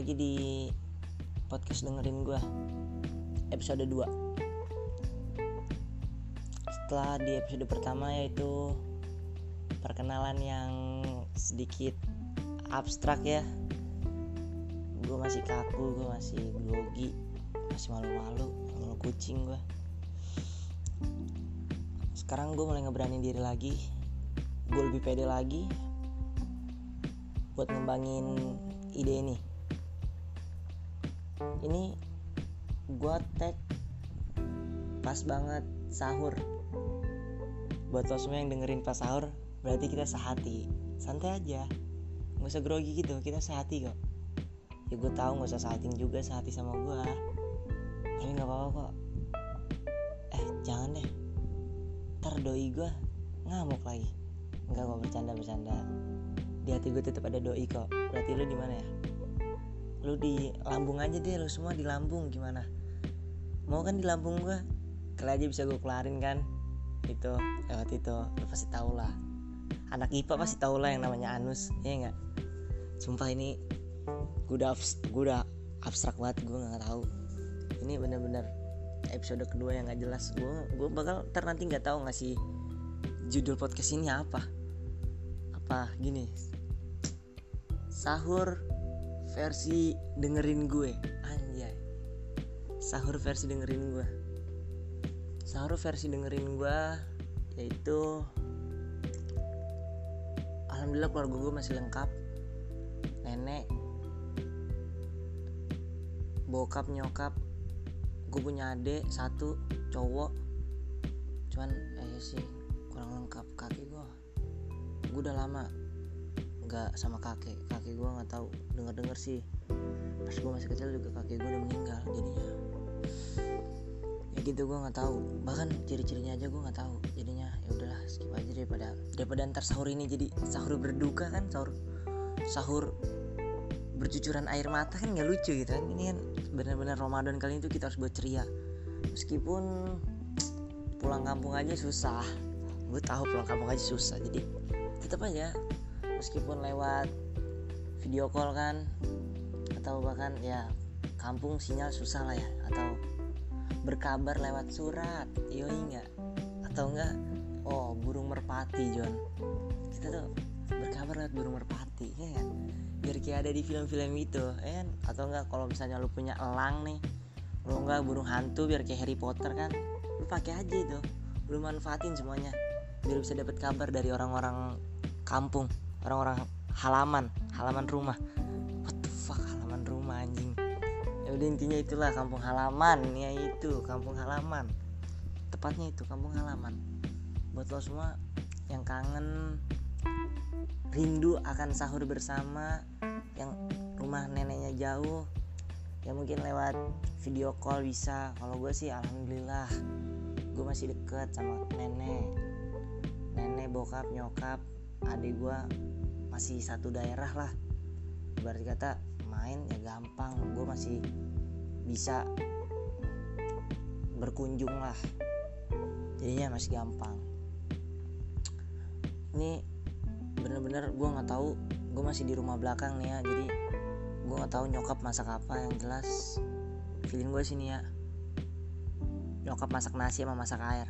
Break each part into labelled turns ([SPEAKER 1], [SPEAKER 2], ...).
[SPEAKER 1] lagi di podcast dengerin gue episode 2 Setelah di episode pertama yaitu perkenalan yang sedikit abstrak ya. Gue masih kaku, gue masih grogi, masih malu-malu, malu kucing gue Sekarang gue mulai ngeberanin diri lagi. Gue lebih pede lagi buat ngembangin ide ini ini gue tag pas banget sahur. Buat lo semua yang dengerin pas sahur berarti kita sehati. Santai aja. Nggak usah grogi gitu kita sehati kok. Ya gue tahu nggak usah sehatin juga sehati sama gue tapi nggak apa-apa kok. Eh jangan deh. Ntar doi gue ngamuk lagi. Nggak kok bercanda bercanda di hati gue tetap ada doi kok. Berarti lu di mana ya lu di lambung aja deh lu semua di lambung gimana? Mau kan di lambung gue kali aja bisa gue kelarin kan? Itu lewat itu lu pasti tau lah. Anak IPA pasti tau lah yang namanya Anus ya nggak? Sumpah ini gue udah gue udah abstrak banget gue nggak tahu ini bener-bener episode kedua yang nggak jelas. Gue gue bakal ntar nanti nggak tahu ngasih judul podcast ini apa? Apa gini? Sahur versi dengerin gue. Anjay. Sahur versi dengerin gue. Sahur versi dengerin gue yaitu alhamdulillah keluarga gue masih lengkap. Nenek bokap nyokap gue punya adik satu cowok. Cuman eh sih kurang lengkap kaki gue. Gue udah lama nggak sama kakek. Kakek gue nggak tahu. Dengar dengar sih. Pas gue masih kecil juga kakek gue udah meninggal jadinya. Ya gitu gue nggak tahu. Bahkan ciri-cirinya aja gue nggak tahu. Jadinya ya udahlah skip aja daripada daripada ntar sahur ini jadi sahur berduka kan sahur sahur bercucuran air mata kan nggak lucu gitu kan. Ini kan benar-benar Ramadan kali itu kita harus buat ceria. Meskipun pulang kampung aja susah. Gue tahu pulang kampung aja susah. Jadi tetap aja meskipun lewat video call kan atau bahkan ya kampung sinyal susah lah ya atau berkabar lewat surat yoi enggak? Atau enggak? Oh burung merpati John. Kita tuh berkabar lewat burung merpati ya kan? Biar kayak ada di film-film itu ya kan? Atau enggak kalau misalnya lu punya elang nih lu enggak burung hantu biar kayak Harry Potter kan lu pakai aja itu. Lu manfaatin semuanya biar bisa dapat kabar dari orang-orang kampung orang-orang halaman halaman rumah. What the fuck halaman rumah anjing. Ya udah intinya itulah kampung halaman. Ya itu kampung halaman. Tepatnya itu kampung halaman. Buat lo semua yang kangen rindu akan sahur bersama yang rumah neneknya jauh ya mungkin lewat video call bisa. Kalau gue sih alhamdulillah gue masih deket sama nenek. Nenek bokap nyokap adik gue masih satu daerah lah. Berarti kata main ya gampang. Gue masih bisa berkunjung lah. Jadinya masih gampang. Ini bener-bener gue nggak tahu gue masih di rumah belakang nih ya. Jadi gue nggak tahu nyokap masak apa yang jelas feeling gue sini ya. Nyokap masak nasi sama masak air.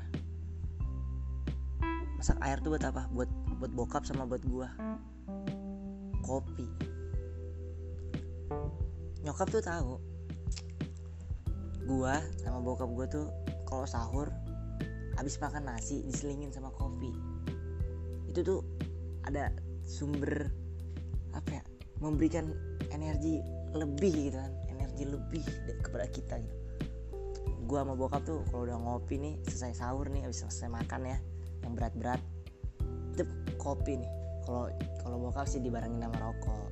[SPEAKER 1] Masak air tuh buat apa? Buat buat bokap sama buat gue kopi. Nyokap tuh tahu. Gue sama bokap gue tuh kalau sahur habis makan nasi diselingin sama kopi. Itu tuh ada sumber apa ya memberikan energi lebih gitu kan. Energi lebih kepada kita gitu. Gue sama bokap tuh kalau udah ngopi nih selesai sahur nih habis selesai makan ya yang berat-berat kopi nih. Kalau kalau bokap sih dibarengin sama rokok.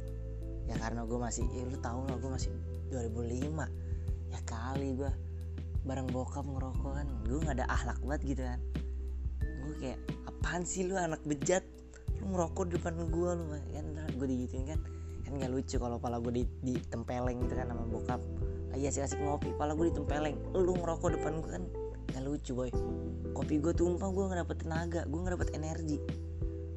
[SPEAKER 1] Ya karena gue masih ya lu tau lah gue masih 2005 ya kali gue bareng bokap ngerokok kan gue nggak ada ahlak banget gitu kan. Gue kayak apaan sih lu anak bejat? Lu ngerokok di depan gue lu kan gue digituin kan. Kan nggak lucu kalau pala gue di, ditempeleng gitu kan sama bokap. Lagi asik-asik ngopi pala gue ditempeleng. Lu ngerokok depan gue kan? Nggak lucu boy. Kopi gue tumpah gue nggak dapet tenaga gue nggak dapet energi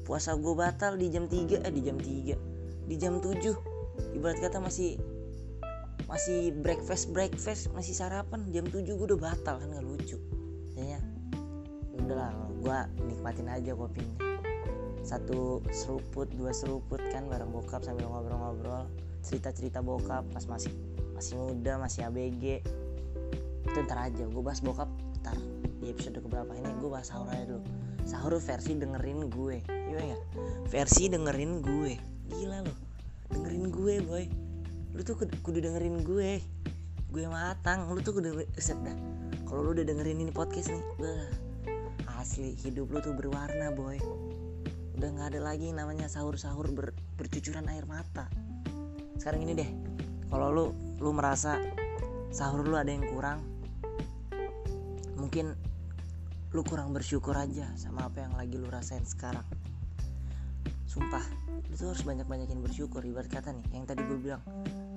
[SPEAKER 1] puasa gue batal di jam 3 eh di jam 3 di jam 7 ibarat kata masih masih breakfast breakfast masih sarapan. Jam 7 gue udah batal kan nggak lucu. Ya udahlah gue nikmatin aja kopinya. Satu seruput dua seruput kan bareng bokap sambil ngobrol-ngobrol. Cerita-cerita bokap pas masih masih muda masih ABG itu ntar aja gue bahas bokap ntar di episode keberapa ini gue bahas sahur aja dulu sahur versi dengerin gue. Iya gak? versi dengerin gue. Gila loh. Dengerin gue boy. Lu tuh kudu, dengerin gue. Gue matang lu tuh kudu set dah. Kalau lu udah dengerin ini podcast nih bah, asli hidup lu tuh berwarna boy. Udah nggak ada lagi namanya sahur-sahur ber, bercucuran air mata. Sekarang ini deh kalau lu lu merasa sahur lu ada yang kurang mungkin lu kurang bersyukur aja sama apa yang lagi lu rasain sekarang. Sumpah lu tuh harus banyak-banyakin bersyukur ibarat kata nih yang tadi gue bilang.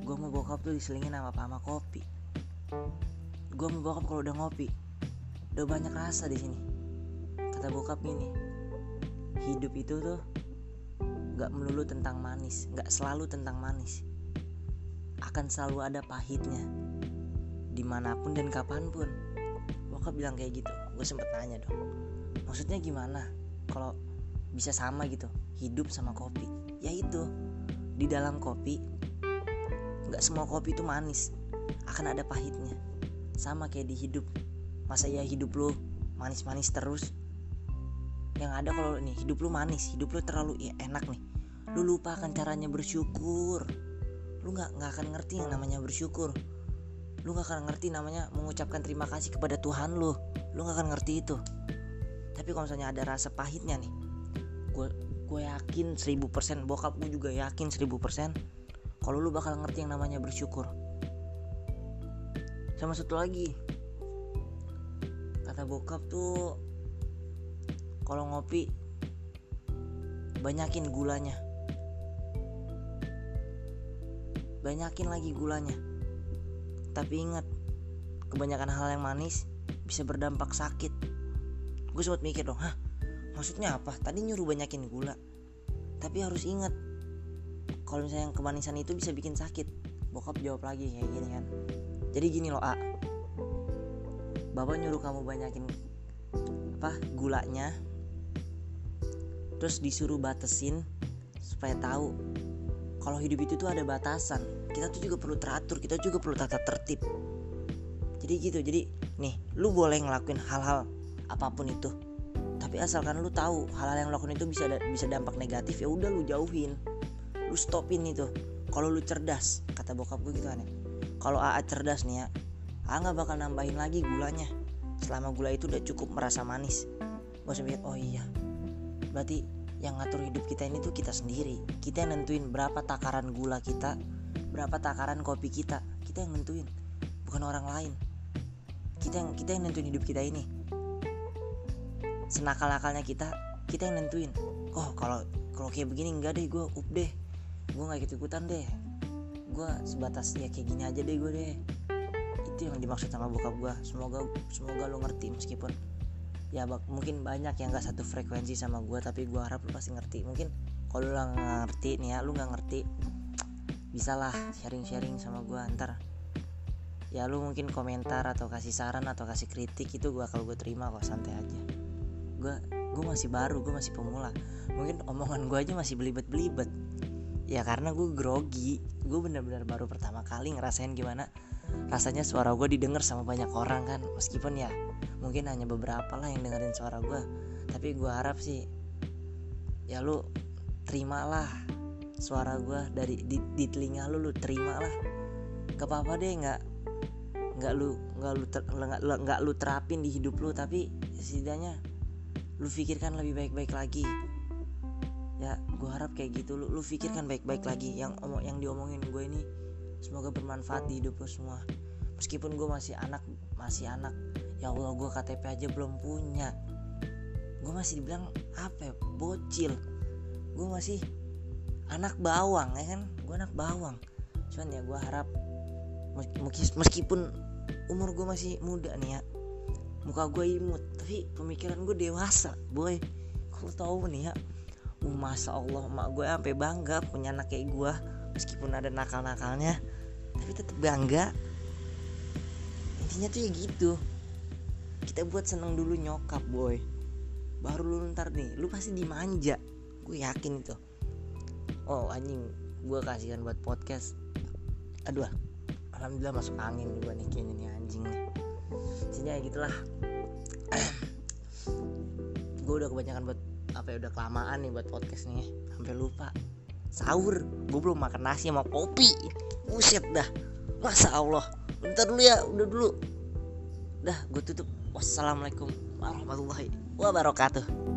[SPEAKER 1] Gue mau bokap tuh diselingin sama apa sama kopi. Gue mau bokap kalau udah ngopi udah banyak rasa di sini. Kata bokap gini hidup itu tuh nggak melulu tentang manis nggak selalu tentang manis. Akan selalu ada pahitnya di mana pun dan kapan pun. Bokap bilang kayak gitu gue sempet nanya dong maksudnya gimana kalau bisa sama gitu hidup sama kopi? Ya itu di dalam kopi nggak semua kopi itu manis akan ada pahitnya. Sama kayak di hidup masa ya hidup lu manis-manis terus? Yang ada kalau nih hidup lu manis hidup lu terlalu ya, enak nih. Lu lupa akan caranya bersyukur. Lu nggak nggak akan ngerti yang namanya bersyukur lu nggak akan ngerti namanya mengucapkan terima kasih kepada Tuhan lu. Lu nggak akan ngerti itu. Tapi kalau misalnya ada rasa pahitnya nih gue gue yakin 1000% bokap gue juga yakin 1000% kalau lu bakal ngerti yang namanya bersyukur. Sama satu lagi kata bokap tuh kalau ngopi banyakin gulanya. Banyakin lagi gulanya tapi ingat kebanyakan hal yang manis bisa berdampak sakit. Gue sempat mikir dong hah maksudnya apa? Tadi nyuruh banyakin gula. Tapi harus ingat kalau misalnya yang kemanisan itu bisa bikin sakit. Bokap jawab lagi kayak gini kan. Jadi gini loh A. Bapak nyuruh kamu banyakin apa gulanya terus disuruh batesin supaya tahu kalau hidup itu tuh ada batasan. Kita tuh juga perlu teratur kita juga perlu tata tertib. Jadi gitu jadi nih lu boleh ngelakuin hal-hal apa pun itu. Tapi asalkan lu tahu hal-hal yang lu lakuin itu bisa bisa dampak negatif ya udah lu jauhin. Lu stopin itu. Kalau lu cerdas kata bokap gue gitu aneh kalau AA cerdas nih ya AA nggak bakal nambahin lagi gulanya. Selama gula itu udah cukup merasa manis. Gue mikir oh iya. Berarti yang ngatur hidup kita ini tuh kita sendiri. Kita yang nentuin berapa takaran gula kita berapa takaran kopi kita. Kita yang nentuin bukan orang lain. Kita yang kita yang nentuin hidup kita ini. Senakal nakalnya kita kita yang nentuin. Oh kalau kalau kayak begini enggak deh gue up deh. Gue nggak ikut ikutan deh. Gue sebatas ya kayak gini aja deh gue deh. Itu yang dimaksud sama bokap gue semoga semoga lo ngerti meskipun ya bak mungkin banyak yang gak satu frekuensi sama gue tapi gue harap lo pasti ngerti. Mungkin kalau lo nggak ngerti nih ya lo nggak ngerti bisalah sharing-sharing sama gue ntar. Ya lu mungkin komentar atau kasih saran atau kasih kritik itu gue kalau gue terima kok santai aja. Gue gue masih baru gue masih pemula. Mungkin omongan gue aja masih belibet belibet ya karena gue grogi. Gue bener-bener baru pertama kali ngerasain gimana rasanya suara gue didengar sama banyak orang kan. Meskipun ya mungkin hanya beberapa lah yang dengerin suara gue tapi gue harap sih ya lu terimalah suara gue dari di, di telinga lu lu terimalah. Gak apa-apa deh nggak nggak lu nggak lu ter, nggak lu terapin di hidup lu tapi setidaknya lu pikirkan lebih baik-baik lagi ya gue harap kayak gitu. Lu lu pikirkan baik-baik lagi. Yang omong yang diomongin gue ini semoga bermanfaat di hidup lo semua. Meskipun gue masih anak masih anak. Ya Allah gue KTP aja belum punya. Gue masih dibilang apa ya? Bocil. Gue masih anak bawang ya kan? Gue anak bawang. Cuman ya gue harap meskipun umur gue masih muda nih ya muka gue imut tapi pemikiran gue dewasa boy. Kau tahu nih ya masa Allah mak gue sampai bangga punya anak kayak gue meskipun ada nakal-nakalnya tapi tetap bangga. Intinya tuh ya gitu. Kita buat seneng dulu nyokap boy. Baru lu ntar nih lu pasti dimanja. Gue yakin itu. Oh anjing gue kasihan buat podcast. Aduh alhamdulillah masuk angin gue nih kayaknya nih anjing nih. Intinya ya gitulah. Gue udah kebanyakan buat apa ya udah kelamaan nih buat podcast nih sampai lupa. Sahur gue belum makan nasi sama kopi. Buset dah. Masa Allah. Bentar dulu ya udah dulu. Dah gue tutup. Wassalamualaikum warahmatullahi wabarakatuh